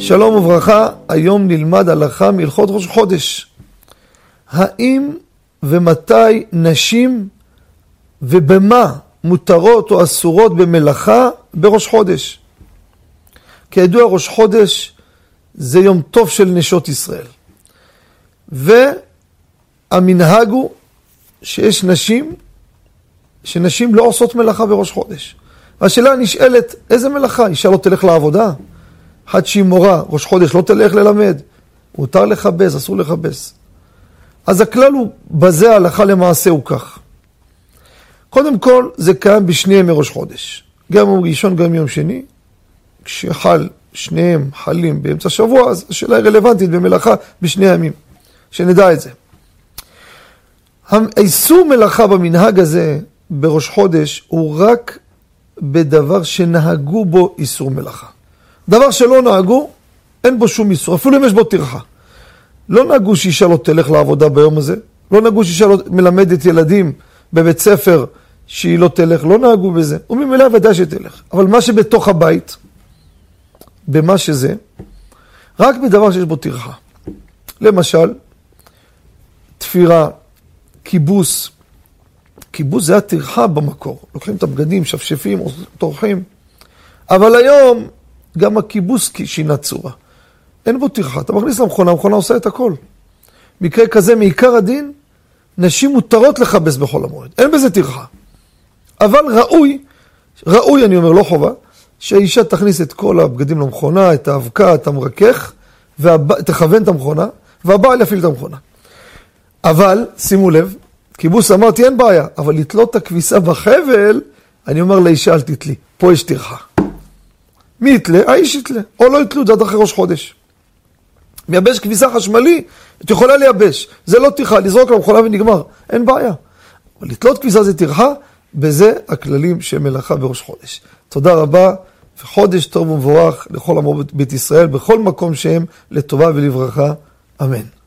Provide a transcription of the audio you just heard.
שלום וברכה, היום נלמד הלכה מהלכות ראש חודש. האם ומתי נשים ובמה מותרות או אסורות במלאכה בראש חודש? כידוע ראש חודש זה יום טוב של נשות ישראל. והמנהג הוא שיש נשים, שנשים לא עושות מלאכה בראש חודש. והשאלה נשאלת, איזה מלאכה? אישה לא תלך לעבודה? אחת שהיא מורה, ראש חודש לא תלך ללמד. מותר לכבס, אסור לכבס. אז הכלל הוא, בזה ההלכה למעשה הוא כך. קודם כל, זה קיים בשני ימי ראש חודש. גם יום ראשון, גם יום שני. כשחל, שניהם חלים באמצע השבוע, אז השאלה היא רלוונטית במלאכה בשני הימים. שנדע את זה. האיסור מלאכה במנהג הזה בראש חודש הוא רק בדבר שנהגו בו איסור מלאכה. דבר שלא נהגו, אין בו שום איסור, אפילו אם יש בו טרחה. לא נהגו שאישה לא תלך לעבודה ביום הזה, לא נהגו שאישה לא מלמדת ילדים בבית ספר שהיא לא תלך, לא נהגו בזה, וממילא ודאי שתלך. אבל מה שבתוך הבית, במה שזה, רק בדבר שיש בו טרחה. למשל, תפירה, כיבוס. כיבוס זה הטרחה במקור. לוקחים את הבגדים, שפשפים, טורחים. אבל היום גם הכיבוס שינה צורה. אין בו טרחה, אתה מכניס למכונה, המכונה עושה את הכל. מקרה כזה, מעיקר הדין, נשים מותרות לכבס בחול המועד, אין בזה טרחה. אבל ראוי, ראוי אני אומר, לא חובה, שהאישה תכניס את כל הבגדים למכונה, את האבקה, את המרכך, ותכוון את המכונה, והבעל יפעיל את המכונה. אבל, שימו לב, כיבוס אמרתי אין בעיה, אבל לתלות את הכביסה בחבל, אני אומר לאישה אל תתלי, פה יש טרחה. מי יתלה? האיש יתלה, או לא יתלו, זה עד אחרי ראש חודש. מייבש כביסה חשמלי, את יכולה לייבש, זה לא טרחה, לזרוק למכונה ונגמר, אין בעיה. אבל לתלות כביסה זה טרחה, בזה הכללים של מלאכה בראש חודש. תודה רבה, וחודש טוב ומבורך לכל עמו בית ישראל, בכל מקום שהם, לטובה ולברכה, אמן.